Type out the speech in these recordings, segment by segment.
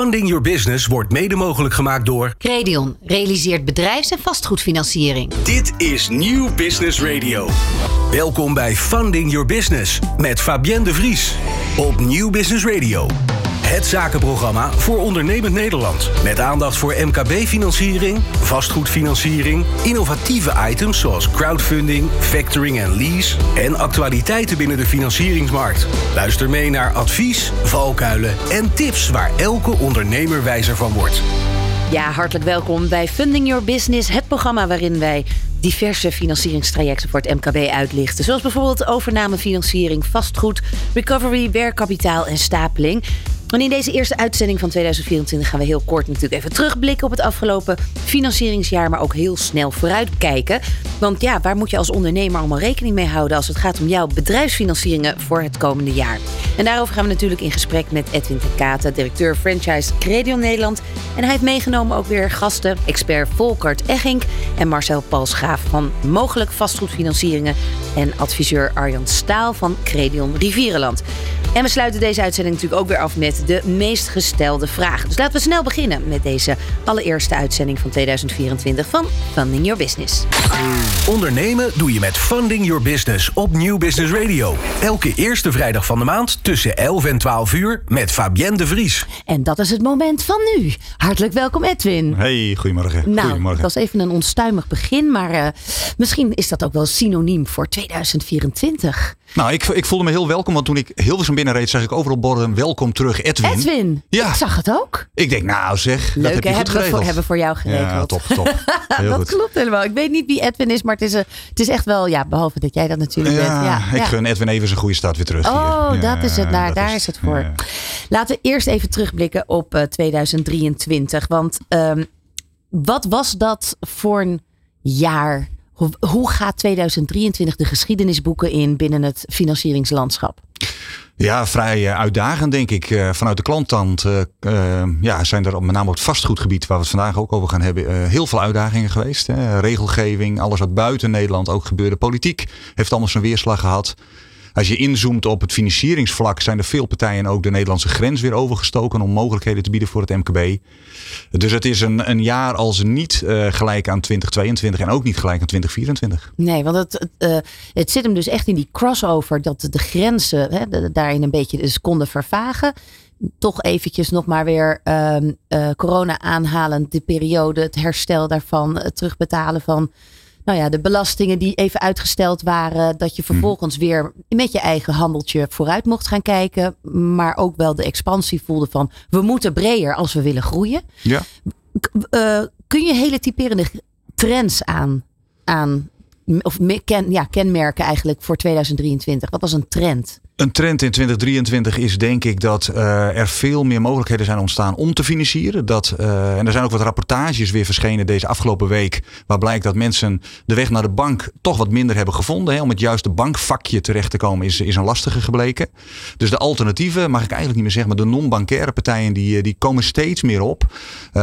Funding Your Business wordt mede mogelijk gemaakt door... Credion realiseert bedrijfs- en vastgoedfinanciering. Dit is Nieuw Business Radio. Welkom bij Funding Your Business met Fabienne de Vries op Nieuw Business Radio. Het zakenprogramma voor ondernemend Nederland. Met aandacht voor MKB-financiering, vastgoedfinanciering, innovatieve items zoals crowdfunding, factoring en lease en actualiteiten binnen de financieringsmarkt. Luister mee naar advies, valkuilen en tips waar elke ondernemer wijzer van wordt. Ja, hartelijk welkom bij Funding Your Business, het programma waarin wij diverse financieringstrajecten voor het MKB uitlichten. Zoals bijvoorbeeld overnamefinanciering, vastgoed, recovery, werkkapitaal en stapeling. En in deze eerste uitzending van 2024 gaan we heel kort natuurlijk even terugblikken op het afgelopen financieringsjaar, maar ook heel snel vooruitkijken. Want ja, waar moet je als ondernemer allemaal rekening mee houden als het gaat om jouw bedrijfsfinancieringen voor het komende jaar? En daarover gaan we natuurlijk in gesprek met Edwin Tekate, directeur franchise Credion Nederland. En hij heeft meegenomen ook weer gasten, expert Volkert Eggink en Marcel Palsgraaf van Mogelijk Vastgoedfinancieringen en adviseur Arjan Staal van Credion Rivierenland. En we sluiten deze uitzending natuurlijk ook weer af met de meest gestelde vragen. Dus laten we snel beginnen met deze allereerste uitzending van 2024 van Funding Your Business. Ondernemen doe je met Funding Your Business op Nieuw Business Radio. Elke eerste vrijdag van de maand tussen 11 en 12 uur met Fabienne de Vries. En dat is het moment van nu. Hartelijk welkom Edwin. Hey, goedemorgen. Nou, goedemorgen. dat was even een onstuimig begin, maar uh, misschien is dat ook wel synoniem voor 2024. Nou, ik, ik voelde me heel welkom, want toen ik Hilversum binnenreed, zag ik overal borden welkom terug Edwin. Edwin, Ja. ik zag het ook. Ik denk, nou zeg, dat Leuk, heb je hebben, we voor, hebben voor jou geregeld. Ja, top, top. Heel dat goed. klopt helemaal. Ik weet niet wie Edwin is, maar het is, een, het is echt wel, ja, behalve dat jij dat natuurlijk bent. Ja, ik gun Edwin even zijn goede start weer terug Oh, hier. Dat is het. Daar, dat daar is het voor. Laten we eerst even terugblikken op eh, 2023. Want ehm, wat was dat voor een jaar? Hoe, hoe gaat 2023 de geschiedenisboeken in binnen het financieringslandschap? Ja, vrij eh, uitdagend denk ik. Eh, vanuit de klantkant eh, ja, zijn er met name op het vastgoedgebied, waar we het vandaag ook over gaan hebben, heel veel uitdagingen geweest. Hè. Regelgeving, alles wat buiten Nederland ook gebeurde. Politiek heeft allemaal zijn weerslag gehad. Als je inzoomt op het financieringsvlak, zijn er veel partijen ook de Nederlandse grens weer overgestoken om mogelijkheden te bieden voor het MKB. Dus het is een, een jaar als niet eh, gelijk aan 2022 en ook niet gelijk aan 2024. Nee, want het, eh, het zit hem dus echt in die crossover dat de grenzen hè, daarin een beetje dus konden vervagen. Toch eventjes nog maar weer ehm, eh, corona aanhalend, de periode, het herstel daarvan, het terugbetalen van nou ja, de belastingen die even uitgesteld waren. Dat je vervolgens weer met je eigen handeltje vooruit mocht gaan kijken. Maar ook wel de expansie voelde van we moeten breder als we willen groeien. Ja. Eh, kun je hele typerende trends aan, aan of ken, ja, kenmerken eigenlijk voor 2023? Wat was een trend? Een trend in 2023 is denk ik dat eh, er veel meer mogelijkheden zijn ontstaan om te financieren. Dat, eh, en er zijn ook wat rapportages weer verschenen deze afgelopen week. Waar blijkt dat mensen de weg naar de bank toch wat minder hebben gevonden. Hè. Om het juiste bankvakje terecht te komen is, is een lastige gebleken. Dus de alternatieven, mag ik eigenlijk niet meer zeggen, maar de non-bankaire partijen die, eh, die komen steeds meer op.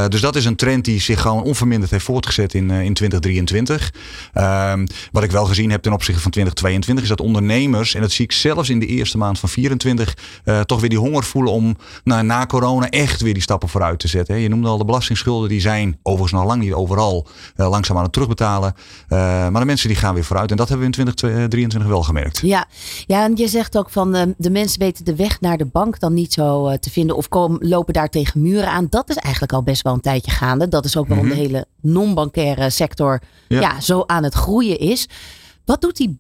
Dus dat is een trend die zich gewoon onverminderd heeft voortgezet in, in 2023. Ehm, wat ik wel gezien heb ten opzichte van 2022 is dat ondernemers, en dat zie ik zelfs in de eerste maand van 24, eh, toch weer die honger voelen om nou, na corona echt weer die stappen vooruit te zetten. hè. Je noemde al de belastingsschulden, die zijn overigens nog lang niet overal eh, langzaam aan het terugbetalen. Eh, maar de mensen die gaan weer vooruit en dat hebben we in 2023 wel gemerkt. Ja, ja en je zegt ook van de mensen weten de weg naar de bank dan niet zo te vinden. Of komen, lopen daar tegen muren aan. Dat is eigenlijk al best wel een tijdje gaande. Dat is ook waarom de hele non-bankaire sector ja. Ja. zo aan het groeien is. Wat doet die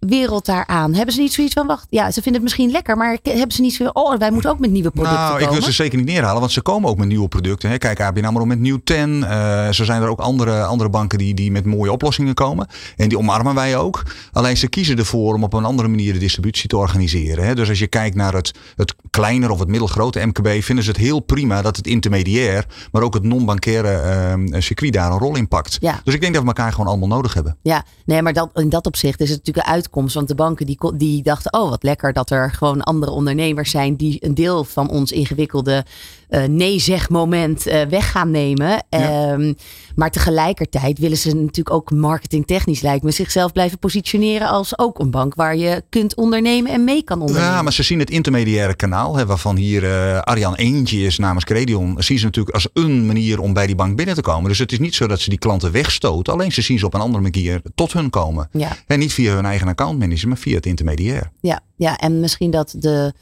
bankwereld daaraan? Hebben ze niet zoiets van, wacht, ja, ze vinden het misschien lekker, maar hebben ze niet zo oh, wij moeten ook met nieuwe producten Nou, ik wil ze zeker niet neerhalen, want ze komen ook met nieuwe producten. Hè. Kijk, ABN AMRO met Nieuw 10. eh zo zijn er ook andere, andere banken die, die met mooie oplossingen komen. En die omarmen wij ook. Alleen ze kiezen ervoor om op een andere manier de distributie te organiseren. Hè. Dus als je kijkt naar het, het kleiner of het middelgrote MKB, vinden ze het heel prima dat het intermediair, maar ook het non-bankaire eh, circuit daar een rol in pakt. Ja. Dus ik denk dat we elkaar gewoon allemaal nodig hebben. Ja, nee, maar dat, in dat opzicht is het natuurlijk een uitkomst. Want de banken die, die dachten, oh wat lekker dat er gewoon andere ondernemers zijn die een deel van ons ingewikkelde uh, nee-zeg-moment uh, weg gaan nemen. Ehm, maar tegelijkertijd willen ze natuurlijk ook marketingtechnisch lijkt me zichzelf blijven positioneren als ook een bank waar je kunt ondernemen en mee kan ondernemen. Ja, maar ze zien het intermediaire kanaal, hè, waarvan hier uh, Arjan Eentje is namens Credion, zien ze natuurlijk als een manier om bij die bank binnen te komen. Dus het is niet zo dat ze die klanten wegstoten, alleen ze zien ze op een andere manier tot hun komen. Ja. En niet via hun eigen accountmanager, maar via het intermediair. Ja, ja, en misschien dat de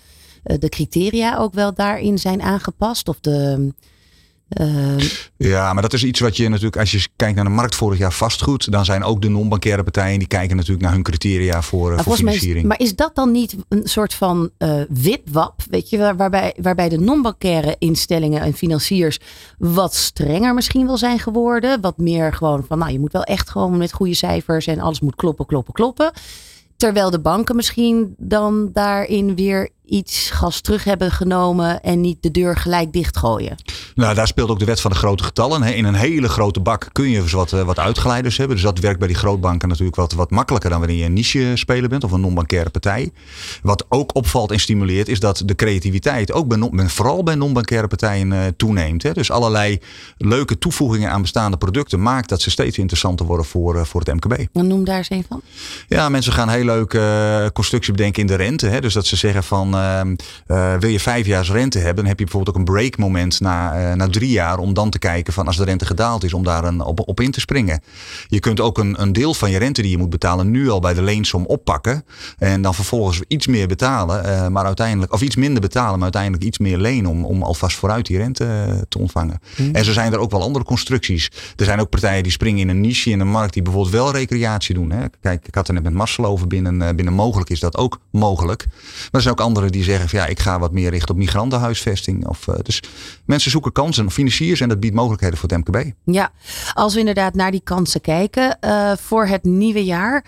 eh, de criteria ook wel daarin zijn aangepast? Of de, uh, ja, maar dat is iets wat je natuurlijk, als je kijkt naar de markt vorig jaar vastgoed, dan zijn ook de non-bankaire partijen die kijken natuurlijk naar hun criteria voor, voor financiering. maar is dat dan niet een soort van uh, wipwap, weet je, waarbij, waarbij de non-bankaire instellingen en financiers wat strenger misschien wel zijn geworden? Wat meer gewoon van, nou, je moet wel echt gewoon met goede cijfers en alles moet kloppen, kloppen, kloppen. Terwijl de banken misschien dan daarin weer iets gas terug hebben genomen en niet de deur gelijk dichtgooien. Nou, daar speelt ook de wet van de grote getallen. In een hele grote bak kun je dus wat, eh, wat uitgeleiders hebben. Dus dat werkt bij die grootbanken natuurlijk wat, wat makkelijker dan wanneer je een niche speler bent of een non-bankaire partij. Wat ook opvalt en stimuleert is dat de creativiteit ook bij, vooral bij non-bankaire partijen uh, toeneemt. Dus allerlei leuke toevoegingen aan bestaande producten maakt dat ze steeds interessanter worden voor, uh, voor het MKB. noem daar eens een van. Ja, mensen gaan heel leuke constructie bedenken in de rente. Dus dat ze zeggen van eh, wil je vijf jaar rente hebben, dan heb je bijvoorbeeld ook een break moment na, eh, na drie jaar. Om dan te kijken van als de rente gedaald is, om daar een, op, op in te springen. Je kunt ook een, een deel van je rente die je moet betalen nu al bij de leensom oppakken. En dan vervolgens iets meer betalen, uh, maar uiteindelijk, of iets minder betalen, maar uiteindelijk iets meer lenen om, om alvast vooruit die rente te ontvangen. Hmm. En zo zijn er ook wel andere constructies. Er zijn ook partijen die springen in een niche in een markt die bijvoorbeeld wel recreatie doen. Hè. Kijk, ik had er net met Marcel over binnen, binnen mogelijk is dat ook mogelijk. Maar er zijn ook andere die zeggen van ja, ik ga wat meer richten op migrantenhuisvesting. Of, uh, dus mensen zoeken kansen of financiers en dat biedt mogelijkheden voor het MKB. Ja, als we inderdaad naar die kansen kijken uh, voor het nieuwe jaar.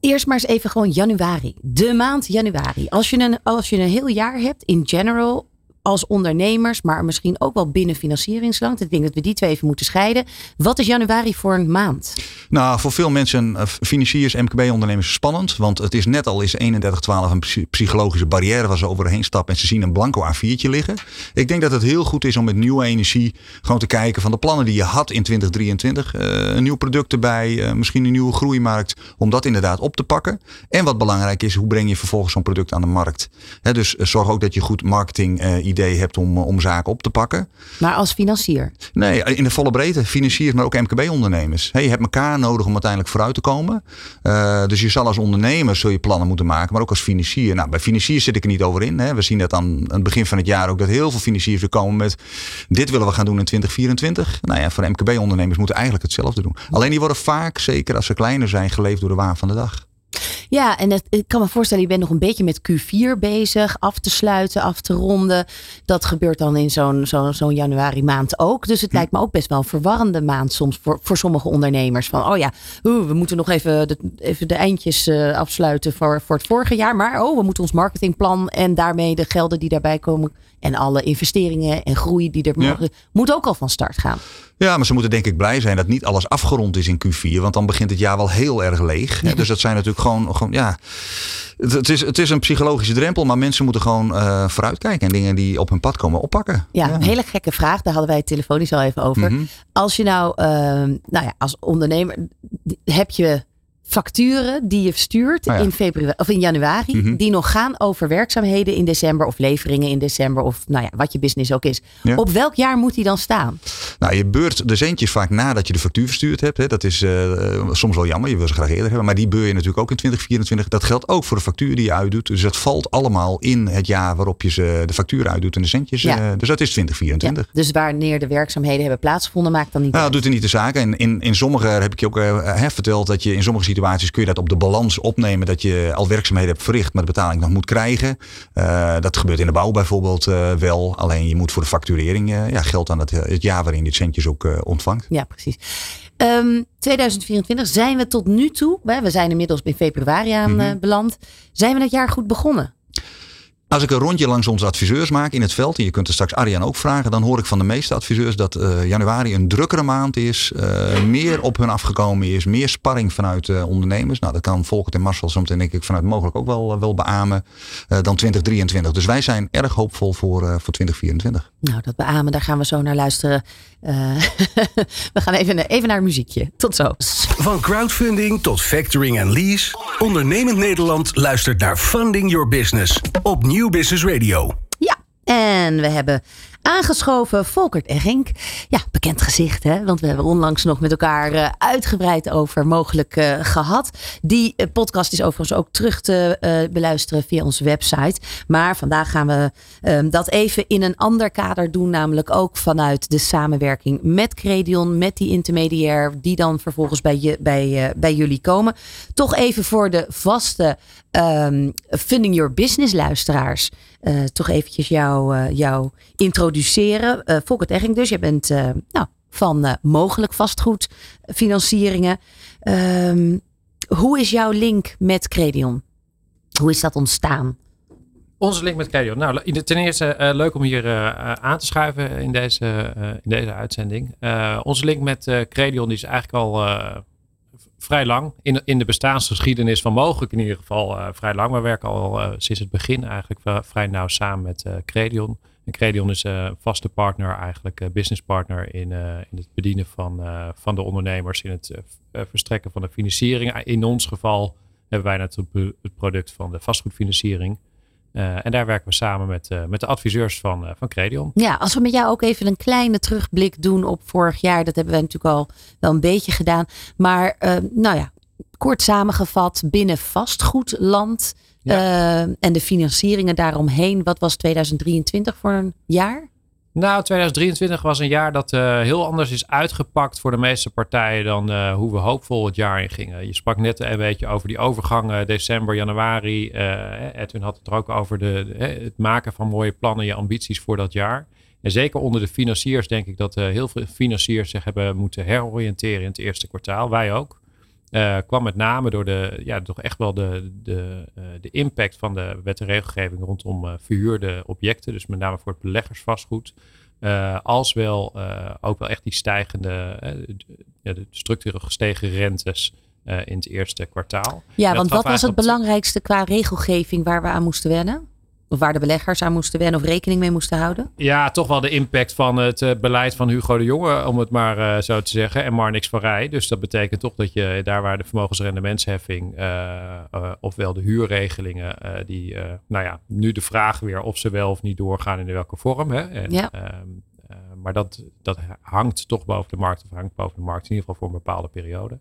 Eerst maar eens even gewoon januari. De maand januari. Als je een, als je een heel jaar hebt in general als ondernemers, maar misschien ook wel binnen financieringsland. Ik denk dat we die twee even moeten scheiden. Wat is januari voor een maand? Nou, voor veel mensen, eh, financiers, MKB-ondernemers, spannend. Want het is net al is 3112 een psychologische barrière waar ze overheen stappen en ze zien een blanco A4'tje liggen. Ik denk dat het heel goed is om met nieuwe energie gewoon te kijken van de plannen die je had in 2023. Uh, eh, een nieuw product erbij, uh, misschien een nieuwe groeimarkt, om dat inderdaad op te pakken. En wat belangrijk is, hoe breng je vervolgens zo'n product aan de markt? dus zorg ook dat je goed marketing idee hebt om, om zaken op te pakken. Maar als financier? Nee, in de volle breedte. Financiers, maar ook MKB-ondernemers. Hey, je hebt elkaar nodig om uiteindelijk vooruit te komen. Uh, dus je zal als ondernemer zul je plannen moeten maken, maar ook als financier. Nou, bij financiers zit ik er niet over in. Hè. We zien dat aan het begin van het jaar ook dat heel veel financiers er komen met dit willen we gaan doen in 2024. Nou ja, voor MKB-ondernemers moeten eigenlijk hetzelfde doen. Alleen die worden vaak, zeker als ze kleiner zijn, geleefd door de waan van de dag. Ja, en ik kan me voorstellen, je bent nog een beetje met Q4 bezig, af te sluiten, af te ronden. Dat gebeurt dan in zo'n zo'n zo'n januari maand ook. Dus het hm. lijkt me ook best wel een verwarrende maand soms voor, voor sommige ondernemers. Van, oh ja, we moeten nog even de, even de eindjes uh, afsluiten voor, voor het vorige jaar. Maar oh, we moeten ons marketingplan en daarmee de gelden die daarbij komen en alle investeringen en groei die er mogen, moet ook al van start gaan. Ja, maar ze moeten denk ik blij zijn dat niet alles afgerond is in Q4. Want dan begint het jaar wel heel erg leeg. Dus dat zijn natuurlijk gewoon, gewoon ja. Het, is, het is een psychologische drempel, maar mensen moeten gewoon uh, vooruitkijken en dingen die op hun pad komen oppakken. Ja, een hele gekke vraag. Daar hadden wij het telefonisch al even over. Mhm. Als je nou, uh, nou ja, als ondernemer heb je facturen die je stuurt oh in, februari, of in januari, mhm. die nog gaan over werkzaamheden in december of leveringen in december of nou ja, wat je business ook is. Op welk jaar moet die dan staan? Nou, je beurt de centjes vaak nadat je de factuur verstuurd hebt. Hè. Dat is uh, soms wel jammer, je wil ze graag eerder hebben, maar die beur je natuurlijk ook in 2024. Dat geldt ook voor de factuur die je uitdoet. Dus dat valt allemaal in het jaar waarop je ze de factuur uitdoet en de centjes. Ja. Uh, dus dat is 2024. dus wanneer de werkzaamheden hebben plaatsgevonden, maakt dan niet Nou, dat doet er niet de zaak. En in, in sommige, heb ik je ook uh, verteld, dat je in sommige situaties kun je dat op de balans opnemen dat je al werkzaamheden hebt verricht, maar de betaling nog moet krijgen. Uh, dat gebeurt in de bouw bijvoorbeeld uh, wel. Alleen je moet voor de facturering uh, ja, geld aan het, het jaar waarin je centjes ook ontvangt. Ja, precies. Um, 2024 zijn we tot nu toe, we zijn inmiddels in februari aan mm beland. Zijn we het jaar goed begonnen? Als ik een rondje langs onze adviseurs maak in het veld, en je kunt er straks Arjan ook vragen, dan hoor ik van de meeste adviseurs dat uh, januari een drukkere maand is, uh, meer op hun afgekomen is, meer sparring vanuit uh, ondernemers. Nou, dat kan Volkert en Marcel soms denk ik vanuit mogelijk ook wel, wel beamen dan 2023. Dus wij zijn erg hoopvol voor, voor 2024. Nou, dat beamen, daar gaan we zo naar luisteren. we gaan even, even naar een muziekje. Tot zo. Van crowdfunding tot factoring en lease, ondernemend Nederland luistert naar Funding Your Business op Nieuw Business Radio. Ja, en we hebben aangeschoven Volkert Eggink. Ja, bekend gezicht hè, want we hebben onlangs nog met elkaar uh, uitgebreid over mogelijk uh, gehad. Die uh, podcast is overigens ook terug te beluisteren via onze website. Maar vandaag gaan we ehm, dat even in een ander kader doen, namelijk ook vanuit de samenwerking met Credion, met die intermediair, die dan vervolgens bij, je, bij, bij jullie komen. Toch even voor de vaste um, Funding Your Business luisteraars. Toch eventjes jou, uh, introduceren. Uh, Volkert Egging dus, je bent nou, van mogelijk vastgoedfinancieringen. Um, hoe is jouw link met Credion? Hoe is dat ontstaan? Onze link met Credion. Nou, ten eerste leuk om hier aan te schuiven in deze, in deze uitzending. onze link met Credion is eigenlijk al vrij lang. In, in de bestaansgeschiedenis van mogelijk in ieder geval vrij lang. We werken al sinds het begin eigenlijk vrij nauw samen met Credion. En Credion is een vaste partner, eigenlijk business partner in, in het bedienen van, van de ondernemers. In het verstrekken van de financiering. In ons geval hebben wij het, het product van de vastgoedfinanciering. En daar werken we samen met, met de adviseurs van, van Credion. Ja, als we met jou ook even een kleine terugblik doen op vorig jaar. Dat hebben we natuurlijk al wel een beetje gedaan. Maar nou ja, kort samengevat binnen vastgoedland ja. en de financieringen daaromheen. Wat was 2023 voor een jaar? Nou, 2023 was een jaar dat uh, heel anders is uitgepakt voor de meeste partijen dan uh, hoe we hoopvol het jaar in gingen. Je sprak net een beetje over die overgang uh, december, januari. Edwin had het er ook over de, het maken van mooie plannen, je ambities voor dat jaar. En zeker onder de financiers denk ik dat heel veel financiers zich hebben moeten heroriënteren in het eerste kwartaal. Wij ook. Uh, kwam met name door de, ja, toch echt wel de, de, uh, de impact van de wet en regelgeving rondom uh, verhuurde objecten. Dus met name voor het beleggersvastgoed. als wel ook wel echt die stijgende, ja, de structureel gestegen rentes in het eerste kwartaal. Ja, want wat was het belangrijkste qua regelgeving waar we aan moesten wennen? Of waar de beleggers aan moesten wennen of rekening mee moesten houden? Ja, toch wel de impact van het uh, beleid van Hugo de Jonge, om het maar uh, zo te zeggen. En maar niks van rij. Dus dat betekent toch dat je daar waar de vermogensrendementsheffing, uh, ofwel de huurregelingen, die, nou ja, nu de vraag weer of ze wel of niet doorgaan in welke vorm. Hè? En, ja. Ehm, maar dat, dat hangt toch boven de markt, of hangt boven de markt in ieder geval voor een bepaalde periode.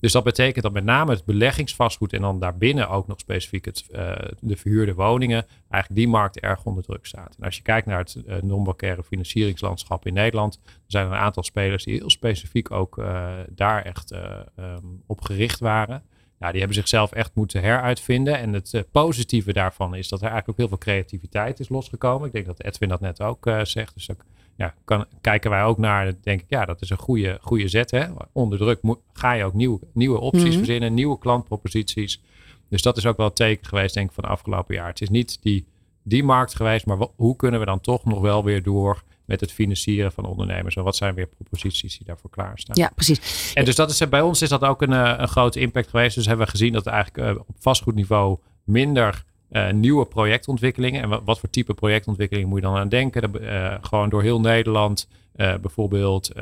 Dus dat betekent dat met name het beleggingsvastgoed en dan daarbinnen ook nog specifiek het, uh, de verhuurde woningen, eigenlijk die markt erg onder druk staat. En als je kijkt naar het uh, non-bancaire financieringslandschap in Nederland, er zijn er een aantal spelers die heel specifiek ook uh, daar echt um, op gericht waren. Ja, die hebben zichzelf echt moeten heruitvinden. En het positieve daarvan is dat er eigenlijk ook heel veel creativiteit is losgekomen. Ik denk dat Edwin dat net ook zegt. Dus ook ja, kan, kijken wij ook naar, denk ik, ja, dat is een goede, goede zet. Hè? Onder druk ga je ook nieuwe, nieuwe opties mhm. verzinnen, nieuwe klantproposities. Dus dat is ook wel het teken geweest, denk ik, van de afgelopen jaar. Het is niet die, die markt geweest, maar hoe kunnen we dan toch nog wel weer door met het financieren van ondernemers? En wat zijn weer proposities die daarvoor klaarstaan? Ja, precies. En dus dat is, bij ons is dat ook een, eh, een grote impact geweest. Dus hebben we gezien dat eigenlijk uh, op vastgoedniveau minder uh, nieuwe projectontwikkelingen. En wat, voor type projectontwikkeling moet je dan aan denken? Uh, gewoon door heel Nederland uh, bijvoorbeeld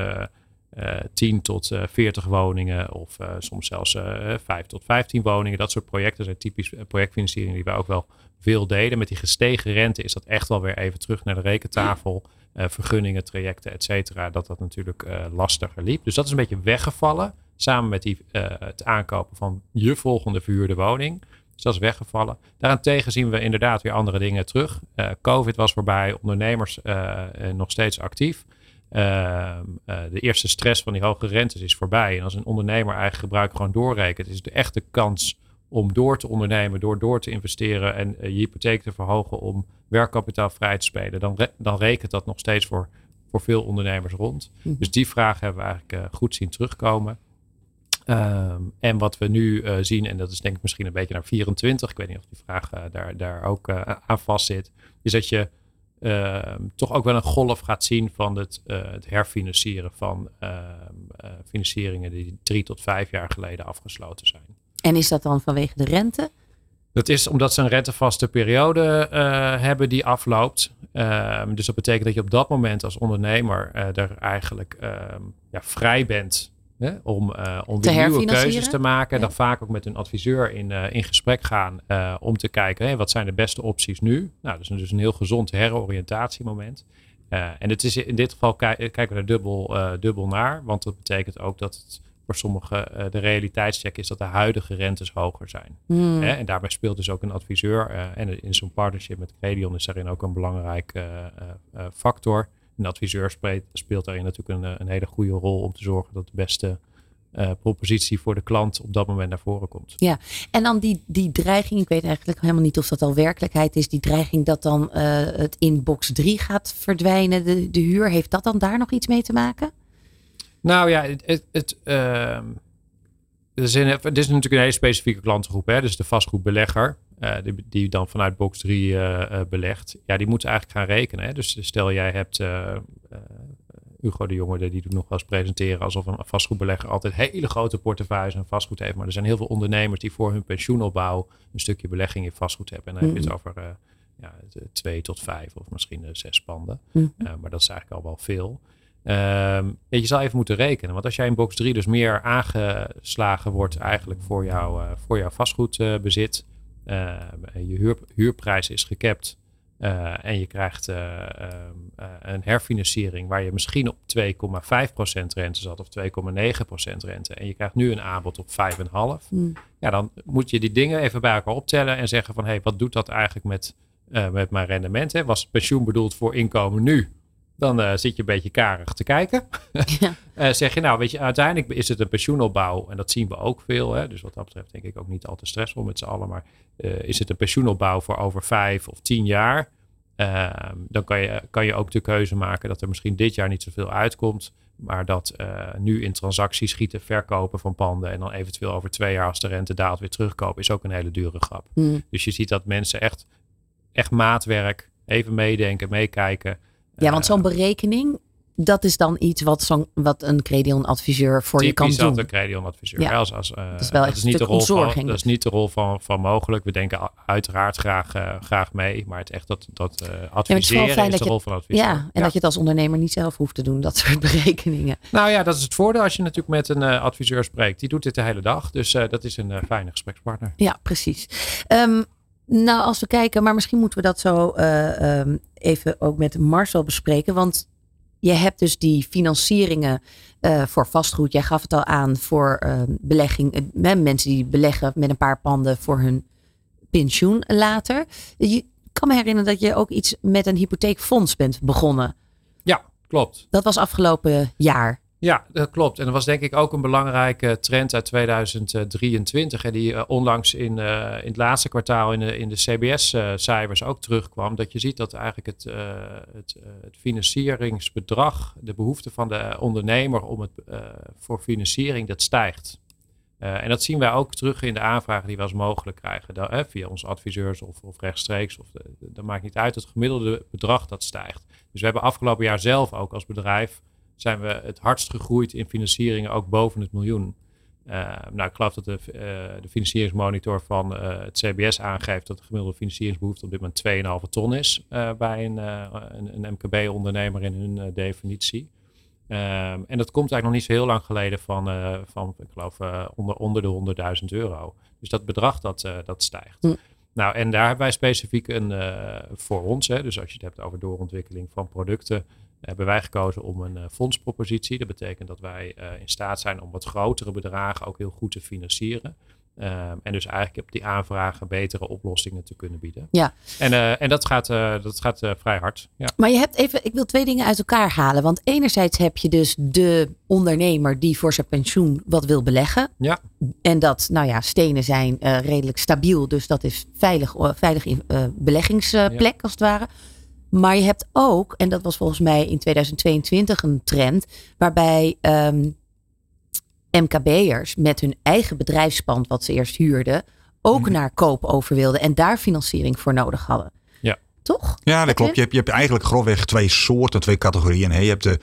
10 tot 40 woningen of soms zelfs 5 tot 15 woningen. Dat soort projecten zijn typisch projectfinanciering die wij ook wel veel deden. Met die gestegen rente is dat echt wel weer even terug naar de rekentafel. vergunningen, trajecten, et cetera. Dat dat natuurlijk lastiger liep. Dus dat is een beetje weggevallen. Samen met die, het aankopen van je volgende verhuurde woning. Dus dat is weggevallen. Daarentegen zien we inderdaad weer andere dingen terug. Uh, Covid was voorbij, ondernemers uh, nog steeds actief. Uh, de eerste stress van die hoge rentes is voorbij. En als een ondernemer eigen gebruik gewoon doorrekent, is de echte kans om door te ondernemen, door door te investeren en je hypotheek te verhogen om werkkapitaal vrij te spelen, dan, re dan rekent dat nog steeds voor, voor veel ondernemers rond. Mhm. Dus die vraag hebben we eigenlijk goed zien terugkomen. Ehm, en wat we nu uh, zien, en dat is denk ik misschien een beetje naar 24, ik weet niet of die vraag uh, daar, daar ook uh, aan vast zit, is dat je ehm, toch ook wel een golf gaat zien van het, het herfinancieren van ehm, financieringen die drie tot vijf jaar geleden afgesloten zijn. En is dat dan vanwege de rente? Dat is omdat ze een rentevaste periode hebben die afloopt. dus dat betekent dat je op dat moment als ondernemer er eigenlijk ja, vrij bent om, uh, om weer nieuwe keuzes te maken. Dan vaak ook met een adviseur in, uh, in gesprek gaan uh, om te kijken hey, wat zijn de beste opties nu. Nou, dat is dus een heel gezond heroriëntatiemoment. en het is in dit geval kijken we er dubbel, dubbel naar, want dat betekent ook dat het voor sommigen de realiteitscheck is dat de huidige rentes hoger zijn. Hmm. en daarbij speelt dus ook een adviseur. en in zo'n partnership met Credion is daarin ook een belangrijk factor. Een adviseur speelt, speelt daarin natuurlijk een, eh, een, hele goede rol om te zorgen dat de beste uh, propositie voor de klant op dat moment naar voren komt. Ja, en dan die, die dreiging, ik weet eigenlijk helemaal niet of dat al werkelijkheid is, die dreiging dat dan uh, het in box 3 gaat verdwijnen, de, de huur, heeft dat dan daar nog iets mee te maken? Nou ja, het, het, het uh, is, het is natuurlijk een hele specifieke klantengroep, hè? dus de vastgoedbelegger. Uh, die, die, dan vanuit box 3 uh, uh, belegt, ja, die moeten eigenlijk gaan rekenen. Hè? Dus stel jij hebt Hugo de Jonge, die doet nog wel eens presenteren alsof een vastgoedbelegger altijd hele grote portefeuilles en vastgoed heeft. Maar er zijn heel veel ondernemers die voor hun pensioenopbouw een stukje belegging in vastgoed hebben. En dan heb je het over ja, twee tot vijf of misschien zes panden. Mm. maar dat is eigenlijk al wel veel. Um, je zal even moeten rekenen. Want als jij in box 3 dus meer aangeslagen wordt eigenlijk voor, jou, uh, voor jouw vastgoedbezit. Uh, je huur, huurprijs is gekapt. Uh, en je krijgt een herfinanciering waar je misschien op 2,5% rente zat of 2,9% rente. En je krijgt nu een aanbod op 5,5%. Mm. Ja, dan moet je die dingen even bij elkaar optellen en zeggen van hé, hey, wat doet dat eigenlijk met, met mijn rendement? Hè? Was pensioen bedoeld voor inkomen nu? Dan uh, zit je een beetje karig te kijken. Ja. uh, zeg je nou, weet je, uiteindelijk is het een pensioenopbouw. En dat zien we ook veel. Hè? Dus wat dat betreft denk ik ook niet al te stressvol met z'n allen. Maar uh, is het een pensioenopbouw voor over vijf of tien jaar? Ehm, dan kan je, kan je ook de keuze maken dat er misschien dit jaar niet zoveel uitkomt. Maar dat nu in transacties schieten, verkopen van panden. En dan eventueel over twee jaar als de rente daalt weer terugkopen. Is ook een hele dure grap. Mm. Dus je ziet dat mensen echt, echt maatwerk, even meedenken, meekijken. Ja, want zo'n berekening, dat is dan iets wat, zo'n wat een Credion-adviseur voor je kan doen. dat een Credion-adviseur. Ja. Als, als, uh, dat is wel echt dat is niet de rol van, Dat is niet de rol van, van mogelijk. We denken uiteraard graag, uh, graag mee. Maar het echt dat, dat uh, adviseren ja, is, is de rol van adviseur. Ja, en ja. dat je het als ondernemer niet zelf hoeft te doen. Dat soort berekeningen. Nou ja, dat is het voordeel als je natuurlijk met een adviseur spreekt. Die doet dit de hele dag. Dus dat is een fijne gesprekspartner. Ja, precies. Um, nou, als we kijken, maar misschien moeten we dat zo uh, um, even ook met Marcel bespreken. Want je hebt dus die financieringen uh, voor vastgoed. Jij gaf het al aan voor uh, belegging. mensen die beleggen met een paar panden voor hun pensioen later. Je kan me herinneren dat je ook iets met een hypotheekfonds bent begonnen. Ja, klopt. Dat was afgelopen jaar. Ja, dat klopt. En dat was denk ik ook een belangrijke trend uit 2023. En die uh, onlangs in, uh, in het laatste kwartaal in de, in de CBS-cijfers uh, ook terugkwam. Dat je ziet dat eigenlijk het, het, het, financieringsbedrag, de behoefte van de ondernemer om het, voor financiering, dat stijgt. en dat zien wij ook terug in de aanvragen die we als mogelijk krijgen. Via onze adviseurs of, of rechtstreeks. Of dat maakt niet uit. Het gemiddelde bedrag dat stijgt. Dus we hebben afgelopen jaar zelf ook als bedrijf zijn we het hardst gegroeid in financieringen, ook boven het miljoen. Uh, nou, ik geloof dat de, uh, de financieringsmonitor van uh, het CBS aangeeft dat de gemiddelde financieringsbehoefte op dit moment 2,5 ton is bij een, een, een MKB-ondernemer in hun definitie. Um, en dat komt eigenlijk nog niet zo heel lang geleden van, van ik geloof, onder, onder de 100.000 euro. Dus dat bedrag dat, dat stijgt. Hm. Nou, en daar hebben wij specifiek een voor ons, hè, dus als je het hebt over doorontwikkeling van producten, hebben wij gekozen om een uh, fondspropositie. Dat betekent dat wij uh, in staat zijn om wat grotere bedragen ook heel goed te financieren. Um, en dus eigenlijk op die aanvragen betere oplossingen te kunnen bieden. Ja. En, uh, en dat gaat, dat gaat vrij hard. Ja. Maar je hebt even, ik wil twee dingen uit elkaar halen. Want enerzijds heb je dus de ondernemer die voor zijn pensioen wat wil beleggen. Ja. En dat, nou ja, stenen zijn redelijk stabiel. Dus dat is veilig, veilig beleggingsplek ja. als het ware. Maar je hebt ook, en dat was volgens mij in 2022 een trend, waarbij um, MKB'ers met hun eigen bedrijfspand, wat ze eerst huurden, ook Mhm. naar koop over wilden en daar financiering voor nodig hadden. Ja. Toch? Ja, dat klopt. Je hebt, je hebt eigenlijk grofweg twee soorten, twee categorieën. hè. Je hebt de,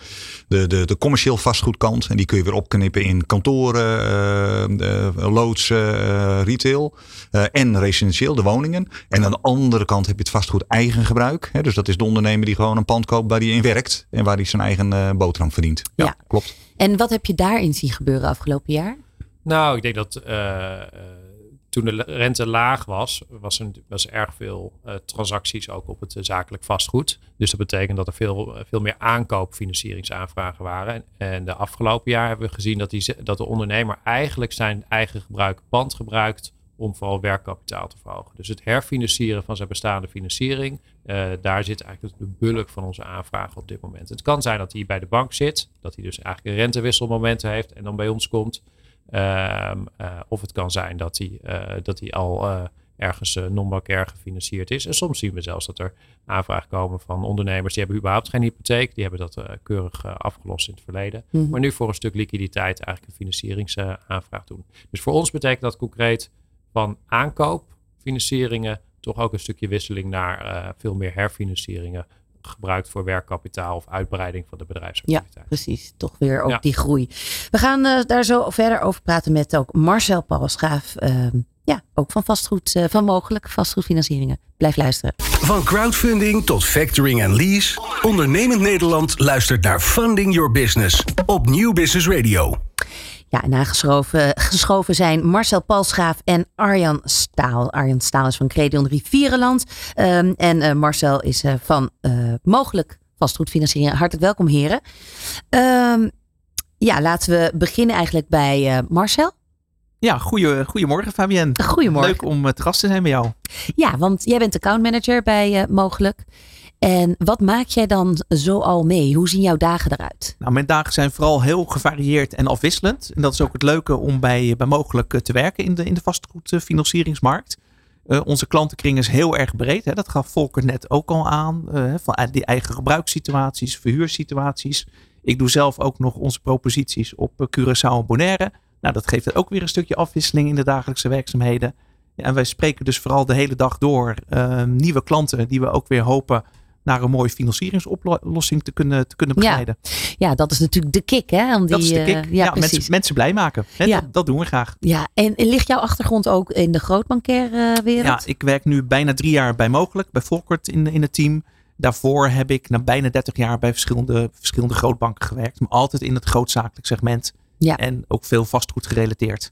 de, de, de commercieel vastgoedkant. En die kun je weer opknippen in kantoren, eh, de loodsen, eh, retail. eh, en residentieel, de woningen. En aan de andere kant heb je het vastgoed eigen gebruik. Hè. Dus dat is de ondernemer die gewoon een pand koopt waar hij in werkt. En waar hij zijn eigen boterham verdient. Ja, Ja. klopt. En wat heb je daarin zien gebeuren afgelopen jaar? Nou, ik denk dat toen de rente laag was, was er, was er erg veel eh, transacties ook op het eh, zakelijk vastgoed. Dus dat betekent dat er veel, eh, veel meer aankoopfinancieringsaanvragen waren. En, de afgelopen jaar hebben we gezien dat, die, dat de ondernemer eigenlijk zijn eigen gebruik pand gebruikt om vooral werkkapitaal te verhogen. Dus het herfinancieren van zijn bestaande financiering, daar zit eigenlijk de bulk van onze aanvragen op dit moment. Het kan zijn dat hij bij de bank zit, dat hij dus eigenlijk een rentewisselmomenten heeft en dan bij ons komt. Ehm, eh, of het kan zijn dat hij, eh, dat hij al eh, ergens non-bankair gefinancierd is. En soms zien we zelfs dat er aanvragen komen van ondernemers die hebben überhaupt geen hypotheek. Die hebben dat keurig afgelost in het verleden. Mhm. Maar nu voor een stuk liquiditeit eigenlijk een financieringsaanvraag doen. Dus voor ons betekent dat concreet van aankoopfinancieringen toch ook een stukje wisseling naar veel meer herfinancieringen gebruikt voor werkkapitaal of uitbreiding van de bedrijfsactiviteit. Precies, toch weer ook Ja. die groei. We gaan eh, daar zo verder over praten met ook Marcel Palsgraaf. ehm, ja, ook van vastgoed, eh, van mogelijk vastgoedfinancieringen. Blijf luisteren. Van crowdfunding tot factoring en lease. Ondernemend Nederland luistert naar Funding Your Business op Nieuw Business Radio. Ja, en aangeschoven geschoven zijn Marcel Palsgraaf en Arjan Staal. Arjan Staal is van Credion Rivierenland. Ehm, en eh, Marcel is eh, van eh, mogelijk vastgoedfinanciering. Hartelijk welkom, heren. Ehm, ja, laten we beginnen eigenlijk bij eh, Marcel. Ja, goeie, goedemorgen Fabienne. Goedemorgen. Leuk om eh, te gast te zijn bij jou. Ja, want jij bent accountmanager bij eh, Mogelijk. En wat maak jij dan zo al mee? Hoe zien jouw dagen eruit? Nou, mijn dagen zijn vooral heel gevarieerd en afwisselend. En dat is ook het leuke om bij, bij mogelijk eh, te werken in de, in de vastgoedfinancieringsmarkt. Eh, onze klantenkring is heel erg breed. Hè. Dat gaf Volker net ook al aan. eh, van die eigen gebruikssituaties, verhuursituaties. Ik doe zelf ook nog onze proposities op Curaçao en Bonaire. Nou, dat geeft ook weer een stukje afwisseling in de dagelijkse werkzaamheden. En wij spreken dus vooral de hele dag door nieuwe klanten die we ook weer hopen naar een mooie financieringsoplossing te kunnen, te kunnen Ja, begeleiden. Ja, dat is natuurlijk de kick, hè? Om die, dat is de eh, ja, ja, mensen, mensen blij maken. Hè, Ja. dat, dat doen we graag. Ja, en ligt jouw achtergrond ook in de grootbankaire wereld? Ja, ik werk nu bijna drie jaar bij Mogelijk, bij Volkert in, in het team. Daarvoor heb ik na bijna 30 jaar bij verschillende, verschillende grootbanken gewerkt. Maar altijd in het grootzakelijk segment. Ja. En ook veel vastgoed gerelateerd.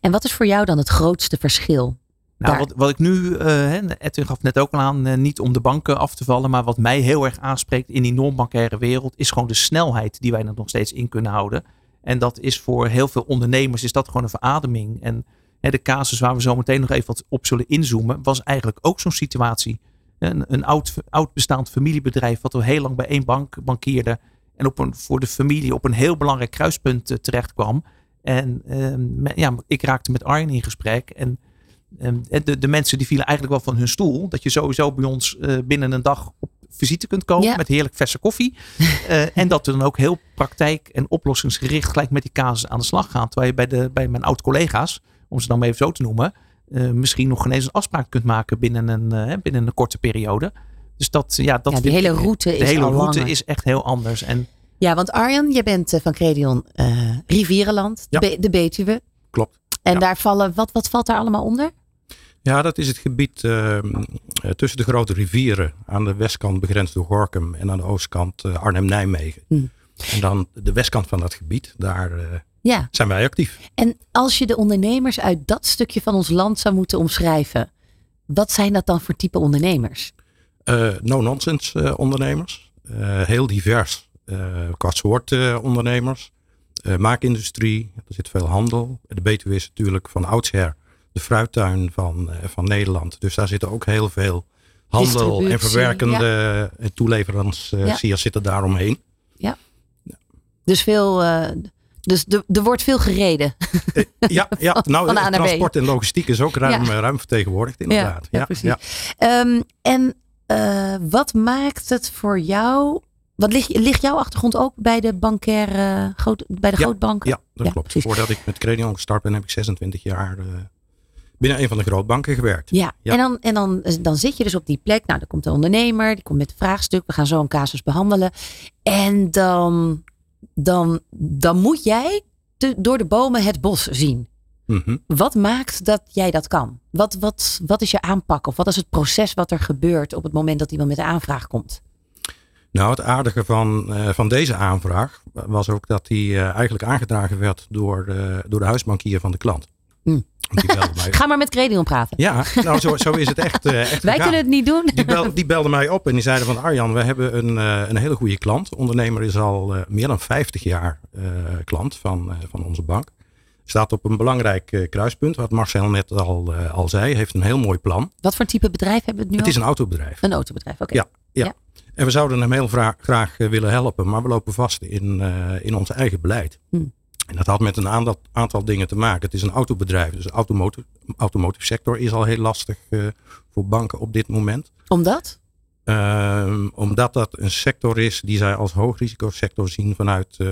En wat is voor jou dan het grootste verschil? Nou, wat, wat ik nu, eh, Edwin gaf net ook al aan, eh, niet om de banken af te vallen, maar wat mij heel erg aanspreekt in die non-bankaire wereld, is gewoon de snelheid die wij er nog steeds in kunnen houden. En dat is voor heel veel ondernemers, is dat gewoon een verademing. En hè, de casus waar we zo meteen nog even wat op zullen inzoomen, was eigenlijk ook zo'n situatie. Een, een oud, oud bestaand familiebedrijf, wat al heel lang bij één bank bankierde. En op een, voor de familie op een heel belangrijk kruispunt eh, terecht kwam. En ehm, ja, ik raakte met Arjen in gesprek. En de, de mensen die vielen eigenlijk wel van hun stoel. Dat je sowieso bij ons eh, binnen een dag op visite kunt komen Ja. met heerlijk verse koffie. Eh, en dat we dan ook heel praktijk en oplossingsgericht gelijk met die casus aan de slag gaan. Terwijl je bij, de, bij mijn oud-collega's, om ze dan maar even zo te noemen, eh, misschien nog geen eens een afspraak kunt maken binnen een, eh, binnen een korte periode. Dus dat, ja, dat ja, die hele route de is hele al route langer. is echt heel anders. En Ja, want Arjan, je bent eh, van Credion eh, Rivierenland, Ja. de, Be- de Betuwe. Klopt. En daar vallen, wat, wat valt daar allemaal onder? Ja, dat is het gebied ehm, eh, tussen de grote rivieren. Aan de westkant begrensd door Gorkum en aan de oostkant eh, Arnhem-Nijmegen. Hmm. En dan de westkant van dat gebied, daar eh, Ja, zijn wij actief. en als je de ondernemers uit dat stukje van ons land zou moeten omschrijven, wat zijn dat dan voor type ondernemers? No-nonsense ondernemers. Heel divers qua soort ondernemers. Maakindustrie, er zit veel handel. De Betuwe is natuurlijk van oudsher de fruittuin van, eh, van Nederland. Dus daar zitten ook heel veel handel en verwerkende eh, toeleveranciers zitten daaromheen. Dus veel, eh, dus er wordt veel gereden. Eh, ja, ja, nou, van transport en logistiek is ook ruim, Ja. eh, ruim vertegenwoordigd inderdaad. ja, Ja, precies. ja. Ehm, en eh, wat maakt het voor jou? Wat ligt, ligt jouw achtergrond ook bij de bankaire, groot, bij de Ja, grootbanken? Ja, dat Ja, klopt. precies. Voordat ik met Credion gestart ben, heb ik 26 jaar eh, binnen een van de grootbanken gewerkt. Ja, Ja. en, dan, en dan, dan zit je dus op die plek. Nou, dan komt de ondernemer, die komt met een vraagstuk. We gaan zo een casus behandelen. En dan, dan, dan moet jij te- door de bomen het bos zien. Mhm. Wat maakt dat jij dat kan? Wat, wat, wat is je aanpak? Of wat is het proces wat er gebeurt op het moment dat iemand met de aanvraag komt? Nou, het aardige van, eh, van deze aanvraag was ook dat die eh, eigenlijk aangedragen werd door door de huisbankier van de klant. Mij. Ga maar met Credion praten. Ja, nou zo, zo is het echt. eh, echt Wij kunnen het niet doen. Die, bel, die belde mij op en die zeiden van Arjan, we hebben een, eh, een hele goede klant. De ondernemer is al eh, meer dan 50 jaar klant van, van onze bank. Staat op een belangrijk kruispunt, wat Marcel net al, al zei. Heeft een heel mooi plan. Wat voor type bedrijf hebben we het nu Het is een autobedrijf. Een autobedrijf, oké. Ja, ja. Ja. En we zouden hem heel graag willen helpen, maar we lopen vast in, in ons eigen beleid. Hmm. En dat had met een aantal, aantal dingen te maken. Het is een autobedrijf, dus de automotive, automotive sector is al heel lastig eh, voor banken op dit moment. Omdat? Ehm, omdat dat een sector is die zij als hoogrisicosector zien vanuit eh,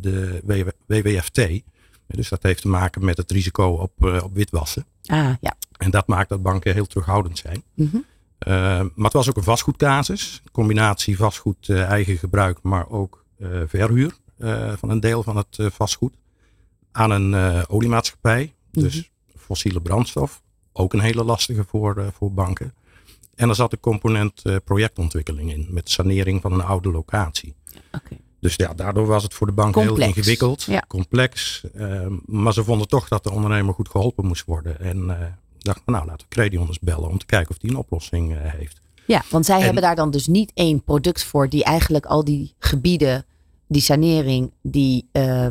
de WW WWFT. Dus dat heeft te maken met het risico op, eh, op witwassen. Ah, ja. En dat maakt dat banken heel terughoudend zijn. Mhm. Uh, maar het was ook een vastgoedcasus. Combinatie vastgoed eigen gebruik, maar ook verhuur van een deel van het vastgoed. Aan een oliemaatschappij, dus Mhm. fossiele brandstof. Ook een hele lastige voor, voor banken. En er zat een component projectontwikkeling in, met sanering van een oude locatie. Dus ja, daardoor was het voor de bank heel ingewikkeld, Ja. complex. ehm, maar ze vonden toch dat de ondernemer goed geholpen moest worden. En eh, dachten, nou laten we Credion eens bellen om te kijken of die een oplossing eh, heeft. Ja, want zij En- hebben daar dan dus niet één product voor die eigenlijk al die gebieden, die sanering, die eh,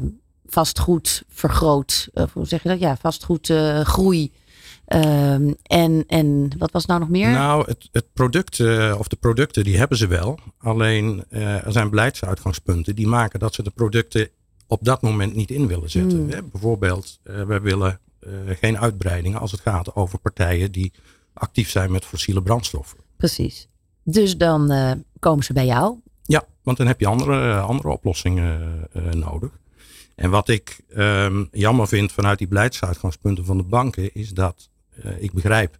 vastgoed vergroot, of hoe zeg je dat? Ja, vastgoed eh, groei. Ehm, en, en wat was nou nog meer? Nou, het, het product eh, of de producten die hebben ze wel. Alleen eh, er zijn beleidsuitgangspunten die maken dat ze de producten op dat moment niet in willen zetten. Hmm. Hè, bijvoorbeeld, eh wij willen eh, geen uitbreidingen als het gaat over partijen die actief zijn met fossiele brandstoffen. Precies. Dus dan eh, komen ze bij jou. Ja, want dan heb je andere, andere oplossingen eh, nodig. En wat ik ehm, jammer vind vanuit die beleidsuitgangspunten van de banken, is dat eh, ik begrijp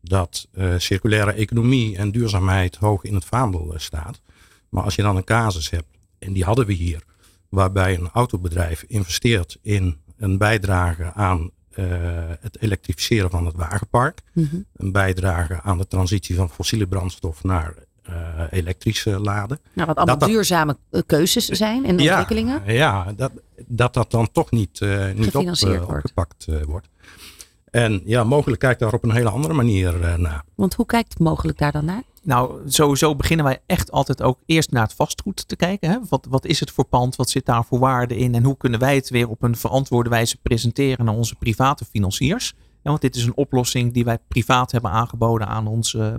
dat eh, circulaire economie en duurzaamheid hoog in het vaandel eh, staat. Maar als je dan een casus hebt, en die hadden we hier, waarbij een autobedrijf investeert in een bijdrage aan eh, het elektrificeren van het wagenpark, Mhm. een bijdrage aan de transitie van fossiele brandstof naar eh, elektrische laden. Nou, wat allemaal Dat duurzame eh, keuzes zijn en ontwikkelingen. Ja, dat, dat dat dan toch niet, eh, niet op, Gefinancierd eh, wordt. opgepakt eh, wordt. En ja, mogelijk kijkt daar op een hele andere manier eh, naar. Want hoe kijkt mogelijk daar dan naar? Nou, sowieso beginnen wij echt altijd ook eerst naar het vastgoed te kijken. Hè? Wat, wat is het voor pand? Wat zit daar voor waarde in? En hoe kunnen wij het weer op een verantwoorde wijze presenteren naar onze private financiers? Ja, want dit is een oplossing die wij privaat hebben aangeboden aan ons, eh,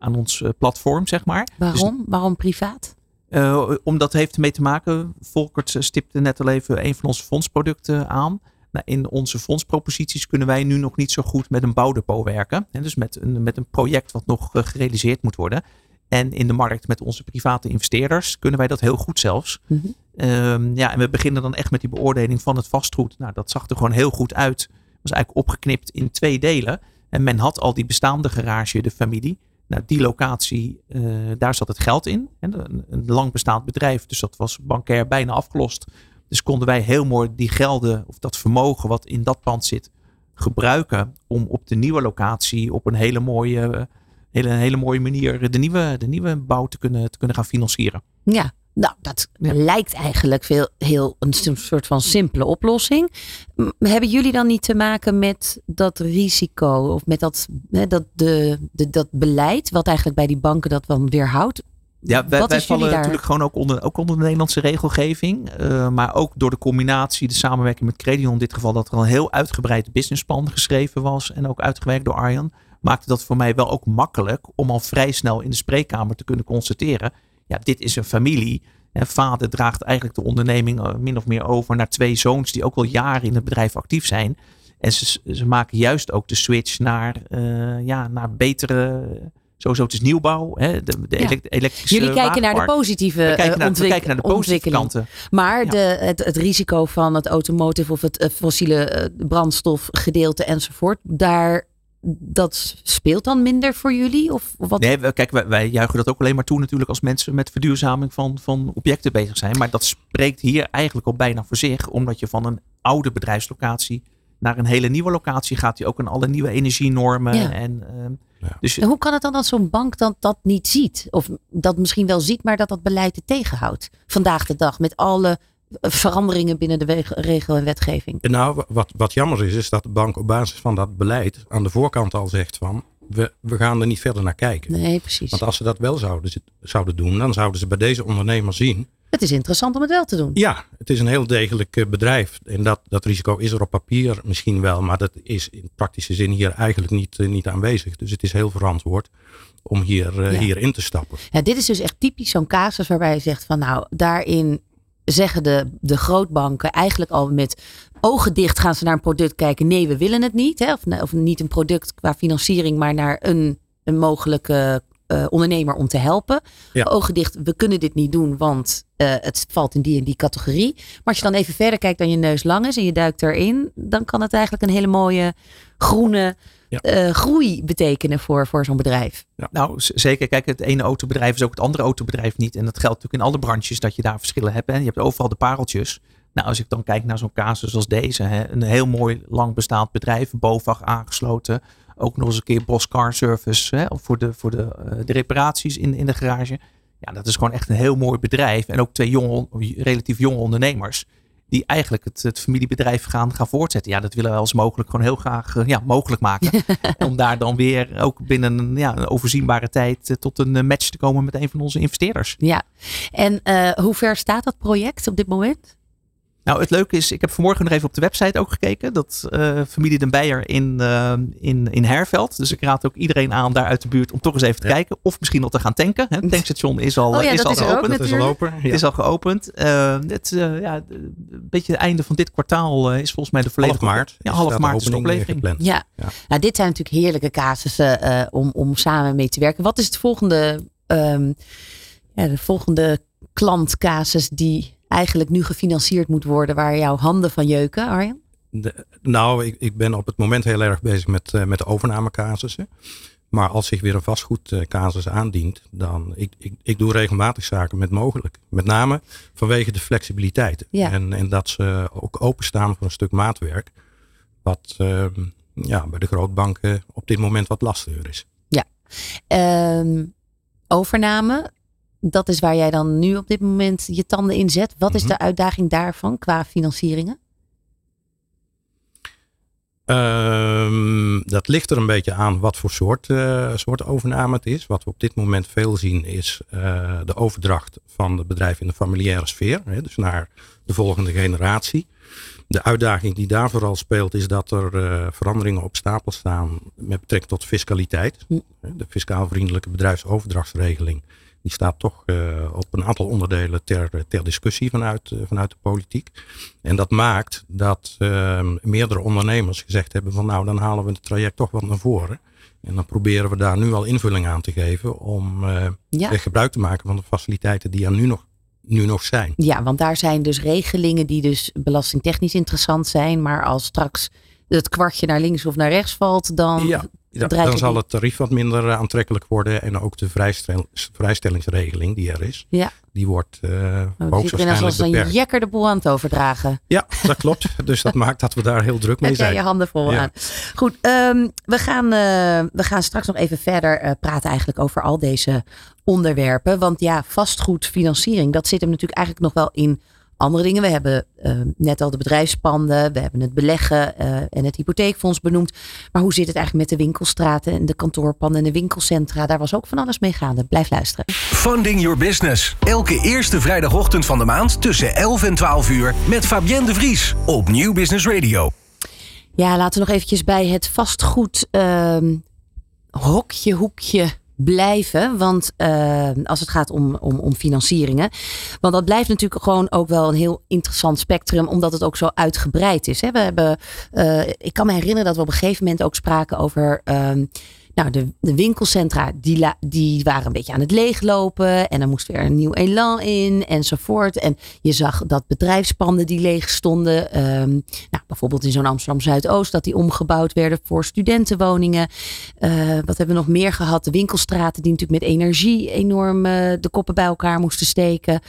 aan ons eh, platform, zeg maar. Waarom? Waarom privaat? Eh, omdat heeft ermee te maken, Volkert eh, stipte net al even een van onze fondsproducten aan. Nou, in onze fondsproposities kunnen wij nu nog niet zo goed met een bouwdepot werken. En dus met een, met een project wat nog gerealiseerd moet worden. En in de markt met onze private investeerders kunnen wij dat heel goed zelfs. Mhm. Ehm, ja, en we beginnen dan echt met die beoordeling van het vastgoed. Nou, dat zag er gewoon heel goed uit. Was eigenlijk opgeknipt in twee delen. En men had al die bestaande garage, de familie. Nou, die locatie, eh, daar zat het geld in. En een, een lang bestaand bedrijf, dus dat was bankair bijna afgelost. Dus konden wij heel mooi die gelden of dat vermogen wat in dat pand zit gebruiken om op de nieuwe locatie op een hele mooie, hele, hele mooie manier de nieuwe, de nieuwe bouw te kunnen, te kunnen gaan financieren. Ja, nou, dat Ja. lijkt eigenlijk veel, heel een soort van simpele oplossing. Hebben jullie dan niet te maken met dat risico of met dat, hè, dat, de, de, dat beleid, wat eigenlijk bij die banken dat dan weerhoudt? Ja, wij, vallen daar? natuurlijk gewoon ook onder, ook onder de Nederlandse regelgeving. eh, maar ook door de combinatie, de samenwerking met Credion in dit geval, dat er een heel uitgebreid businessplan geschreven was en ook uitgewerkt door Arjan, maakte dat voor mij wel ook makkelijk om al vrij snel in de spreekkamer te kunnen constateren. Ja, dit is een familie. En vader draagt eigenlijk de onderneming eh, min of meer over naar twee zoons die ook al jaren in het bedrijf actief zijn. En ze, ze maken juist ook de switch naar, eh, ja, naar betere Sowieso het is nieuwbouw, hè, de, de Ja. elek- elektrische Jullie kijken naar de positieve we kijken eh, naar, we ontwik- kijken naar de positieve ontwikkeling. kanten. Maar Ja. de, het, het risico van het automotive of het eh, fossiele eh, brandstofgedeelte enzovoort, daar, dat speelt dan minder voor jullie? Of wat? Nee, kijk, wij, wij juichen dat ook alleen maar toe natuurlijk als mensen met verduurzaming van, van objecten bezig zijn. Maar dat spreekt hier eigenlijk al bijna voor zich, omdat je van een oude bedrijfslocatie naar een hele nieuwe locatie gaat, die ook aan alle nieuwe energienormen. Ja. En, ehm, Ja. Dus En hoe kan het dan dat zo'n bank dan dat niet ziet? Of dat misschien wel ziet, maar dat dat beleid het tegenhoudt? Vandaag de dag, met alle veranderingen binnen de regel en wetgeving. En nou, wat, wat jammer is, is dat de bank op basis van dat beleid aan de voorkant al zegt van, we, we gaan er niet verder naar kijken. Nee, precies. Want als ze dat wel zouden, zouden doen, dan zouden ze bij deze ondernemer zien, Het is interessant om het wel te doen. ja, het is een heel degelijk eh, bedrijf. En dat, dat risico is er op papier misschien wel, maar dat is in praktische zin hier eigenlijk niet, eh, niet aanwezig. Dus het is heel verantwoord om hier, eh, Ja. hier in te stappen. Ja, dit is dus echt typisch zo'n casus waarbij je zegt van nou, daarin zeggen de, de grootbanken eigenlijk al met ogen dicht gaan ze naar een product kijken. Nee, we willen het niet. Hè? Of, of niet een product qua financiering, maar naar een, een mogelijke eh, ondernemer om te helpen. Ja. Ogen dicht, we kunnen dit niet doen, want eh, het valt in die en die categorie. Maar als je dan even verder kijkt dan je neus lang is en je duikt erin, dan kan het eigenlijk een hele mooie groene Ja. eh, groei betekenen voor, voor zo'n bedrijf. Nou, zeker. Kijk, het ene autobedrijf is ook het andere autobedrijf niet. En dat geldt natuurlijk in alle branches dat je daar verschillen hebt. Hè. Je hebt overal de pareltjes. Nou, als ik dan kijk naar zo'n casus als deze. Hè, een heel mooi lang bestaand bedrijf. BOVAG aangesloten. Ook nog eens een keer Bos Car Service. Hè, voor de, voor de, eh, de reparaties in, in de garage. Ja, dat is gewoon echt een heel mooi bedrijf. En ook twee jonge, relatief jonge ondernemers. Die eigenlijk het, het familiebedrijf gaan, gaan voortzetten. Ja, dat willen we als mogelijk gewoon heel graag eh, ja, mogelijk maken. om daar dan weer ook binnen een, ja, een overzienbare tijd eh, tot een eh, match te komen met een van onze investeerders. Ja, en eh, hoe ver staat dat project op dit moment? Nou, het leuke is, ik heb vanmorgen nog even op de website ook gekeken. Dat eh, familie Den Beijer in, eh, in, in Herveld. Dus ik raad ook iedereen aan daar uit de buurt om toch eens even te Ja. kijken. Of misschien al te gaan tanken. hè. Het tankstation is al, Oh ja, is dat al is ook geopend. Dat is al open. Het is al geopend. Eh, het, eh, ja, een beetje het einde van dit kwartaal eh, is volgens mij de half volledige... maart. Ja, half maart is de eh, oplevering. gepland. Ja, Ja. Nou, dit zijn natuurlijk heerlijke casussen eh, om, om samen mee te werken. Wat is het volgende, ehm, ja, de volgende klantcasus die eigenlijk nu gefinancierd moet worden, waar jouw handen van jeuken, Arjen? De- nou, ik, ik ben op het moment heel erg bezig met, eh, met de overnamecasussen. Maar als zich weer een vastgoedcasus aandient, dan ik, ik, ik doe regelmatig zaken met mogelijk. Met name vanwege de flexibiliteit. Ja. En, en dat ze ook openstaan voor een stuk maatwerk. Wat eh, ja, bij de grootbanken op dit moment wat lastiger is. Ehm, overname, dat is waar jij dan nu op dit moment je tanden in zet. Wat is Mhm. de uitdaging daarvan qua financieringen? Ehm, dat ligt er een beetje aan wat voor soort, eh, soort overname het is. Wat we op dit moment veel zien is eh, de overdracht van het bedrijf in de familiaire sfeer. Hè, dus naar de volgende generatie. De uitdaging die daar vooral speelt is dat er eh, veranderingen op stapel staan met betrekking tot fiscaliteit. Hm. De fiscaal vriendelijke bedrijfsoverdrachtsregeling. Die staat toch eh, op een aantal onderdelen ter, ter discussie vanuit, eh, vanuit de politiek. En dat maakt dat eh, meerdere ondernemers gezegd hebben van nou dan halen we het traject toch wat naar voren. En dan proberen we daar nu al invulling aan te geven om eh, Ja. gebruik te maken van de faciliteiten die er nu nog, nu nog zijn. Ja, want daar zijn dus regelingen die dus belastingtechnisch interessant zijn. Maar als straks het kwartje naar links of naar rechts valt, dan Ja, ja, dan zal het tarief wat minder eh, aantrekkelijk worden. En ook de vrijstel, vrijstellingsregeling die er is, Ja. die wordt Oh, ik zie erin als, hoogstwaarschijnlijk als een beperkt. jekker de boel aan het overdragen. Ja, dat klopt. dus dat maakt dat we daar heel druk mee Heb jij je zijn. handen vol Ja. aan. Goed, ehm, we, gaan, eh, we gaan straks nog even verder eh, praten eigenlijk over al deze onderwerpen. Want ja, vastgoedfinanciering, dat zit hem natuurlijk eigenlijk nog wel in andere dingen. We hebben eh, net al de bedrijfspanden, we hebben het beleggen eh, en het hypotheekfonds benoemd. Maar hoe zit het eigenlijk met de winkelstraten en de kantoorpanden en de winkelcentra? Daar was ook van alles mee gaande. Blijf luisteren. Funding Your Business. Elke eerste vrijdagochtend van de maand tussen 11 en 12 uur met Fabienne de Vries op Nieuw Business Radio. Ja, laten we nog eventjes bij het vastgoed ehm, hokje, hoekje blijven. Want eh, als het gaat om, om, om financieringen. Want dat blijft natuurlijk gewoon ook wel een heel interessant spectrum. Omdat het ook zo uitgebreid is. Hè. We hebben, eh, ik kan me herinneren dat we op een gegeven moment ook spraken over... ehm, Nou, de, de winkelcentra die, die waren een beetje aan het leeglopen. En er moest weer een nieuw elan in enzovoort. En je zag dat bedrijfspanden die leeg stonden. ehm, nou, bijvoorbeeld in zo'n Amsterdam Zuidoost. Dat die omgebouwd werden voor studentenwoningen. Eh, wat hebben we nog meer gehad? De winkelstraten die natuurlijk met energie enorm eh, de koppen bij elkaar moesten steken.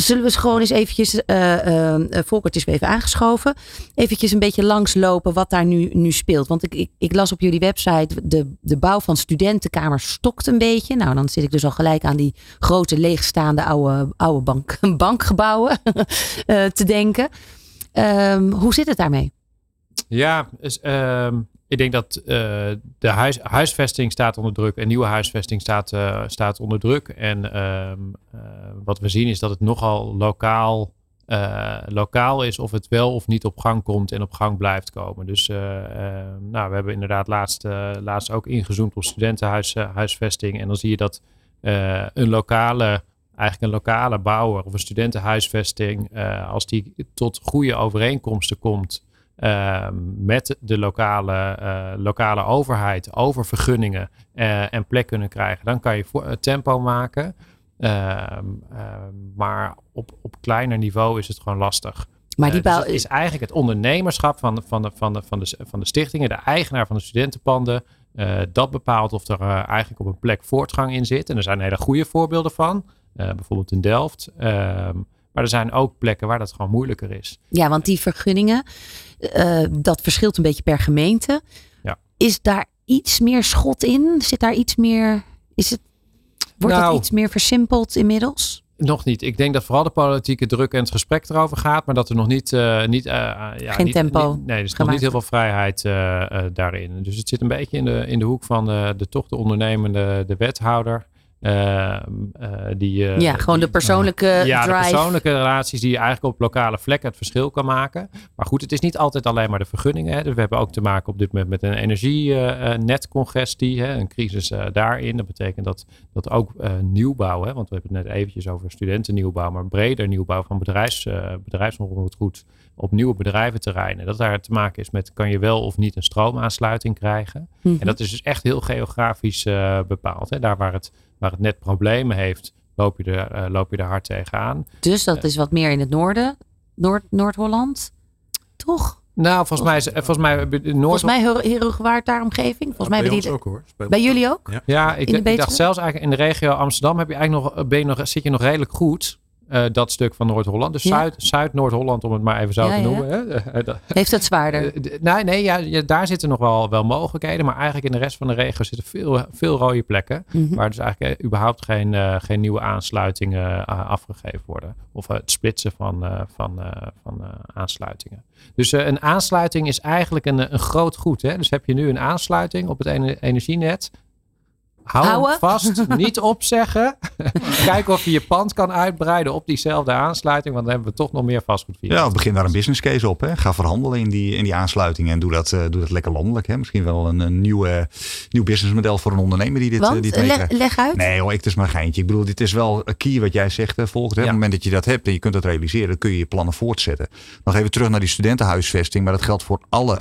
Zullen we eens gewoon eens eventjes, eh, eh, Volkert is weer even aangeschoven, eventjes een beetje langslopen wat daar nu, nu speelt. Want ik, ik, ik las op jullie website, de, de bouw van studentenkamers stokt een beetje. Nou, dan zit ik dus al gelijk aan die grote leegstaande oude, oude bank, bankgebouwen te denken. Ehm, hoe zit het daarmee? Ja, dus, ehm, ik denk dat eh, de huis, huisvesting staat onder druk en nieuwe huisvesting staat, eh, staat onder druk. En ehm, eh, wat we zien is dat het nogal lokaal, lokaal is of het wel of niet op gang komt en op gang blijft komen. Dus eh, eh, nou, we hebben inderdaad laatst, laatst ook ingezoomd op studentenhuisvesting. En dan zie je dat een lokale eigenlijk een lokale bouwer of een studentenhuisvesting, als die tot goede overeenkomsten komt eh, met de lokale, eh, lokale overheid over vergunningen eh, en plek kunnen krijgen, dan kan je voor, eh, tempo maken. Ehm, ehm, maar op, op kleiner niveau is het gewoon lastig. Maar die dus bouw het is eigenlijk het ondernemerschap van de, van de, van de, van de, van de stichtingen, de eigenaar van de studentenpanden. dat bepaalt of er eigenlijk op een plek voortgang in zit. En er zijn hele goede voorbeelden van. bijvoorbeeld in Delft. Ehm, maar er zijn ook plekken waar dat gewoon moeilijker is. Ja, want die vergunningen, eh, dat verschilt een beetje per gemeente. Ja. Is daar iets meer schot in? Zit daar iets meer, is het, wordt Nou. het iets meer versimpeld inmiddels? Nog niet. Ik denk dat vooral de politieke druk en het gesprek erover gaat, maar dat er nog niet. eh, niet eh, ja, Geen niet- tempo niet- nee, er is nog niet heel veel vrijheid daarin. Dus het zit een beetje in de, in de hoek van de, de toch de ondernemende, de wethouder. Eh, eh, die, eh, ja, gewoon die- de persoonlijke ja, de persoonlijke relaties die je eigenlijk op lokale vlekken het verschil kan maken. Maar goed, het is niet altijd alleen maar de vergunningen. Hè. Dus we hebben ook te maken op dit moment met een energienetcongestie, een crisis eh, daarin. Dat betekent dat, dat ook eh, nieuwbouw, hè, want we hebben het net eventjes over studentennieuwbouw, maar breder nieuwbouw van bedrijfs, eh bedrijfsonroerend op nieuwe bedrijventerreinen. Dat daar te maken is met kan je wel of niet een stroomaansluiting krijgen. Mhm. En dat is dus echt heel geografisch eh, bepaald. Hè. Daar waar het, waar het net problemen heeft, loop je er, eh, loop je er hard tegenaan. Dus dat is wat meer in het noorden, Noord, Noord-Holland. Toch? Nou, volgens mij is volgens mij de Noord. Volgens mij heel, heel gewaard daar omgeving. Volgens mij bij ons ook hoor. Bij jullie ook? Ja. Ja, ik, dacht zelfs eigenlijk in de regio Amsterdam heb je eigenlijk nog, ben je nog zit je nog redelijk goed. Eh, dat stuk van Noord-Holland. Dus Ja. Zuid, Zuid-Noord-Holland, om het maar even zo Ja, te noemen. Hè? Eh, dat- Heeft het zwaarder? eh, nee, nee ja, ja, daar zitten nog wel, wel mogelijkheden. Maar eigenlijk in de rest van de regio zitten veel, veel rode plekken. Mhm. Waar dus eigenlijk eh, überhaupt geen, eh, geen nieuwe aansluitingen eh, afgegeven worden. Of eh, het splitsen van, eh, van, eh, van eh, aansluitingen. Dus eh, een aansluiting is eigenlijk een, een groot goed. Hè? Dus heb je nu een aansluiting op het ene- energienet. Hou hem vast, niet opzeggen. Kijk of je je pand kan uitbreiden op diezelfde aansluiting. Want dan hebben we toch nog meer vastgoed. Ja, begin daar een business case op. Hè. Ga verhandelen in die, in die aansluiting en doe dat, eh, doe dat lekker landelijk. Hè. Misschien wel een, een nieuwe, nieuw businessmodel voor een ondernemer die dit, eh, Want, dit leg, leg uit. Nee hoor, ik, het is maar geintje. Ik bedoel, dit is wel een key wat jij zegt, hè, volgens. Hè. Op het moment dat je dat hebt en je kunt dat realiseren, dan kun je je plannen voortzetten. Nog even terug naar die studentenhuisvesting, maar dat geldt voor alle,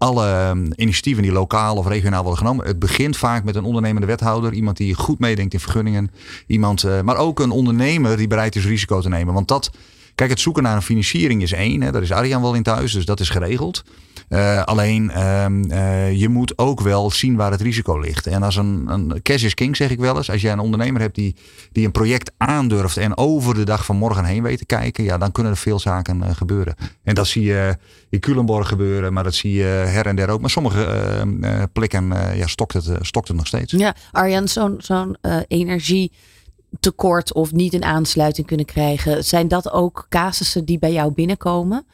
alle ehm, initiatieven die lokaal of regionaal worden genomen. Het begint vaak met een ondernemende wethouder, iemand die goed meedenkt in vergunningen, iemand, eh, maar ook een ondernemer die bereid is risico te nemen. Want dat, kijk, het zoeken naar een financiering is één, hè, daar is Arjan wel in thuis, dus dat is geregeld. Eh, alleen ehm, eh, je moet ook wel zien waar het risico ligt. En als een, een cash is king, zeg ik wel eens. Als jij een ondernemer hebt die, die een project aandurft en over de dag van morgen heen weet te kijken, ja, dan kunnen er veel zaken eh, gebeuren. En dat zie je in Culemborg gebeuren, maar dat zie je her en der ook. Maar sommige eh, eh, plekken ja, stokt, het, stokt het nog steeds. Ja, Arjan, zo'n zo'n eh, energietekort of niet een aansluiting kunnen krijgen. Zijn dat ook casussen die bij jou binnenkomen?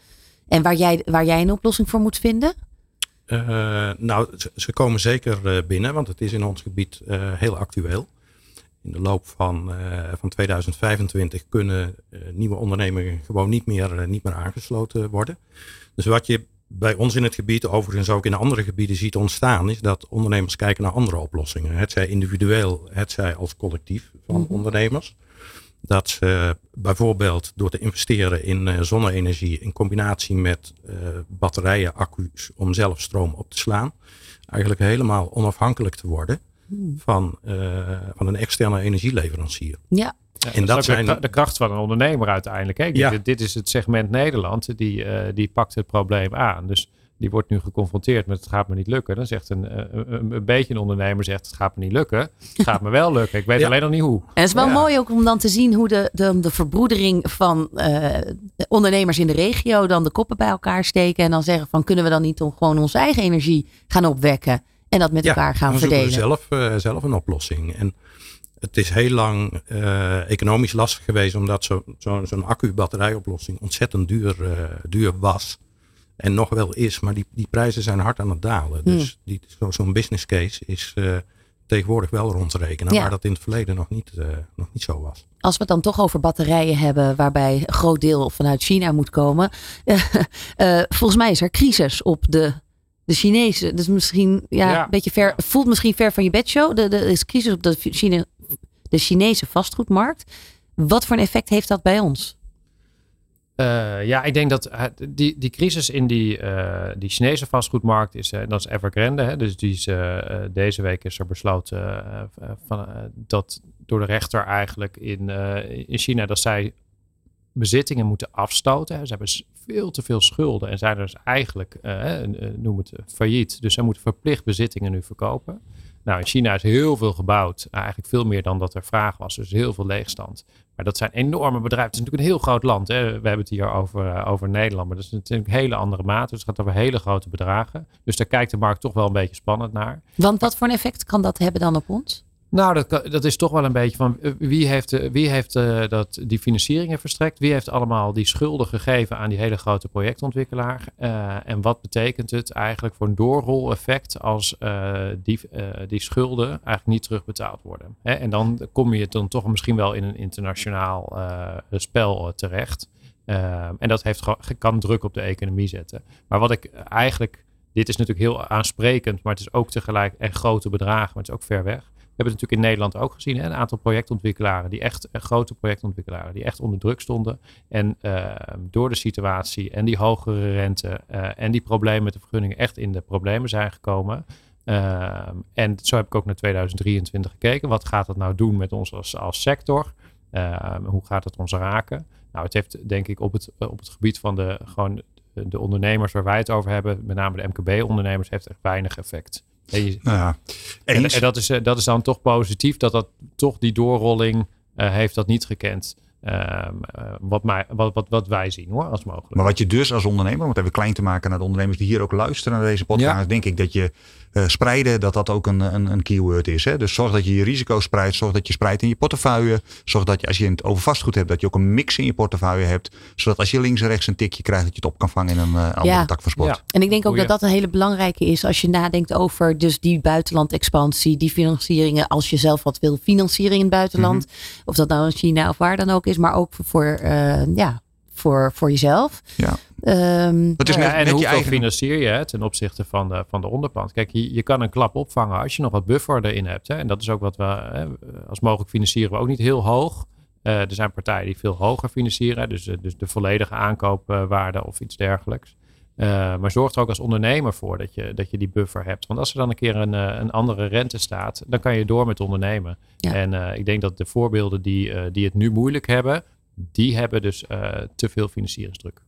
En waar jij, waar jij een oplossing voor moet vinden? Eh, nou, ze, komen zeker eh, binnen, want het is in ons gebied eh, heel actueel. In de loop van, van 2025 kunnen nieuwe ondernemingen gewoon niet meer, niet meer aangesloten worden. Dus wat je bij ons in het gebied, overigens ook in andere gebieden ziet ontstaan, is dat ondernemers kijken naar andere oplossingen. Het zij individueel, het zij als collectief van Mhm. ondernemers. Dat ze bijvoorbeeld door te investeren in eh, zonne-energie in combinatie met eh, batterijen, accu's om zelf stroom op te slaan. eigenlijk helemaal onafhankelijk te worden van, van een externe energieleverancier. Ja. Ja, en dat, is zijn de, de, kracht van een ondernemer uiteindelijk. Hè? Ja. Dit, dit, is het segment Nederland, die, uh, die pakt het probleem aan. Dus die wordt nu geconfronteerd met het gaat me niet lukken. Dan zegt een, een, een beetje een ondernemer zegt het gaat me niet lukken. Het gaat me wel lukken. Ik weet alleen nog niet hoe. En het is wel mooi ook om dan te zien hoe de, de, de verbroedering van uh, ondernemers in de regio dan de koppen bij elkaar steken. En dan zeggen van kunnen we dan niet gewoon onze eigen energie gaan opwekken. En dat met elkaar gaan verdelen. zelf, uh, zelf een oplossing. En het is heel lang uh, economisch lastig geweest omdat zo'n zo, zo accu-batterijoplossing ontzettend duur, duur was. En nog wel is, maar die, die prijzen zijn hard aan het dalen. Dus hmm. zo'n zo business case is uh, tegenwoordig wel rond te rekenen. Ja. Waar dat in het verleden nog niet, uh, nog niet zo was. Als we het dan toch over batterijen hebben, waarbij een groot deel vanuit China moet komen. Uh, volgens mij is er crisis op de, de Chinese. Dus misschien ja, ja. een beetje ver. Voelt misschien ver van je bedshow. Er is crisis op de, Chine, de Chinese vastgoedmarkt. Wat voor een effect heeft dat bij ons? Uh, ja, ik denk dat die, die crisis in die, uh, die Chinese vastgoedmarkt is, dat is Evergrande. Hè? Dus die is, deze week is er besloten van, dat door de rechter eigenlijk in, in China dat zij bezittingen moeten afstoten. Ze hebben veel te veel schulden en zijn dus eigenlijk, noem het failliet. Dus zij moeten verplicht bezittingen nu verkopen. Nou, in China is heel veel gebouwd. Eigenlijk veel meer dan dat er vraag was. Dus heel veel leegstand. Maar dat zijn enorme bedrijven. Het is natuurlijk een heel groot land. Hè? We hebben het hier over, uh, over Nederland. Maar dat is natuurlijk een hele andere mate. Dus het gaat over hele grote bedragen. Dus daar kijkt de markt toch wel een beetje spannend naar. Want wat voor een effect kan dat hebben dan op ons? Nou, dat, dat is toch wel een beetje van eh, wie heeft, eh, wie heeft uh, dat, die financieringen verstrekt? Wie heeft allemaal die schulden gegeven aan die hele grote projectontwikkelaar? En wat betekent het eigenlijk voor een doorrol-effect als die, die schulden eigenlijk niet terugbetaald worden? Hè? En dan kom je dan toch misschien wel in een internationaal spel terecht. en dat heeft, kan druk op de economie zetten. Maar wat ik eigenlijk, dit is natuurlijk heel aansprekend, maar het is ook tegelijk echt grote bedragen, maar het is ook ver weg hebben het natuurlijk in Nederland ook gezien. Hè? Een aantal projectontwikkelaren, die echt, uh, grote projectontwikkelaren, die echt onder druk stonden. En uh, door de situatie en die hogere rente uh, en die problemen met de vergunningen echt in de problemen zijn gekomen. Ehm, en zo heb ik ook naar 2023 gekeken. Wat gaat dat nou doen met ons als, als sector? Ehm, hoe gaat het ons raken? Nou, het heeft denk ik op het, op het gebied van de, gewoon de ondernemers waar wij het over hebben, met name de MKB-ondernemers, heeft echt weinig effect. Nou ja, en, en, dat, is, eh, dat is dan toch positief dat dat toch die doorrolling uh, heeft dat niet gekend. Uh, wat, mij, wat, wat, wat wij zien hoor, als mogelijk. Maar wat je dus als ondernemer, om het even klein te maken naar de ondernemers die hier ook luisteren naar deze podcast, ja. denk ik dat je uh, spreiden, dat dat ook een, een, een keyword is. Hè? Dus zorg dat je je risico spreidt, zorg dat je spreidt in je portefeuille. Zorg dat je, als je het over vastgoed hebt, dat je ook een mix in je portefeuille hebt. Zodat als je links en rechts een tikje krijgt, dat je het op kan vangen in een uh, andere ja. tak van sport. Ja. En ik denk ook dat dat een hele belangrijke is als je nadenkt over dus die buitenlandexpansie, die financieringen, als je zelf wat wil financieren in het buitenland. Mm -hmm. Of dat nou in China of waar dan ook is, maar ook voor, uh, ja, voor, voor jezelf. Ja. Um, het is net, ja, en hoeveel eigen... financier je ten opzichte van de, van de onderpand? Kijk, je, je kan een klap opvangen als je nog wat buffer erin hebt. Hè? En dat is ook wat we, hè, als mogelijk financieren we ook niet heel hoog. Uh, er zijn partijen die veel hoger financieren, dus, dus de volledige aankoopwaarde of iets dergelijks. Uh, maar zorg er ook als ondernemer voor dat je, dat je die buffer hebt. Want als er dan een keer een, een andere rente staat, dan kan je door met ondernemen. Ja. En uh, ik denk dat de voorbeelden die, die het nu moeilijk hebben, die hebben dus te veel financieringsdruk.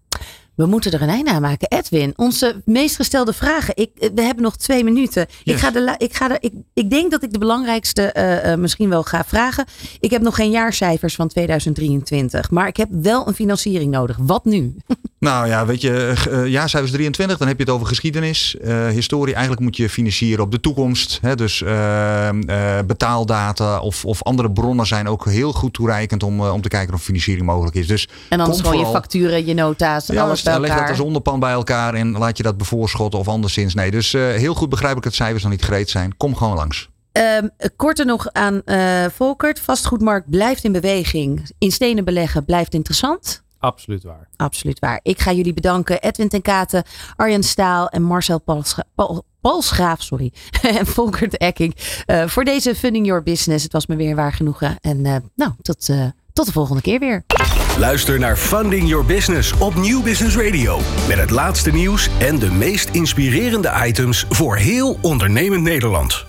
We moeten er een einde aan maken. Edwin, onze meest gestelde vragen. Ik, eh, we hebben nog twee minuten. Yes. Ik, ga de, ik, ga de, ik, ik denk dat ik de belangrijkste uh, uh, misschien wel ga vragen. Ik heb nog geen jaarcijfers van 2023. Maar ik heb wel een financiering nodig. Wat nu? Nou ja, weet je, uh, jaarcijfers 23, dan heb je het over geschiedenis, historie. Eigenlijk moet je financieren op de toekomst. Hè? Dus betaaldata of, of andere bronnen zijn ook heel goed toereikend om, om te kijken of financiering mogelijk is. Dus en anders gewoon vooral, je facturen, je nota's. Ja, alles bij leg dat als onderpan bij elkaar en laat je dat bevoorschotten of anderszins. Nee, dus uh, heel goed begrijp ik dat cijfers nog niet gereed zijn. Kom gewoon langs. Um, korter nog aan uh, Volkert. Vastgoedmarkt blijft in beweging. In stenen beleggen blijft interessant. Absoluut waar. Absoluut waar. Ik ga jullie bedanken. Edwin ten Katen, Arjen Staal en Marcel Palscha Pal Palsgraaf. Sorry. en Volkert Ekking. Uh, voor deze Funding Your Business. Het was me weer waar genoegen. En uh, nou, tot, tot de volgende keer weer. Luister naar Funding Your Business op Nieuw Business Radio. Met het laatste nieuws en de meest inspirerende items voor heel ondernemend Nederland.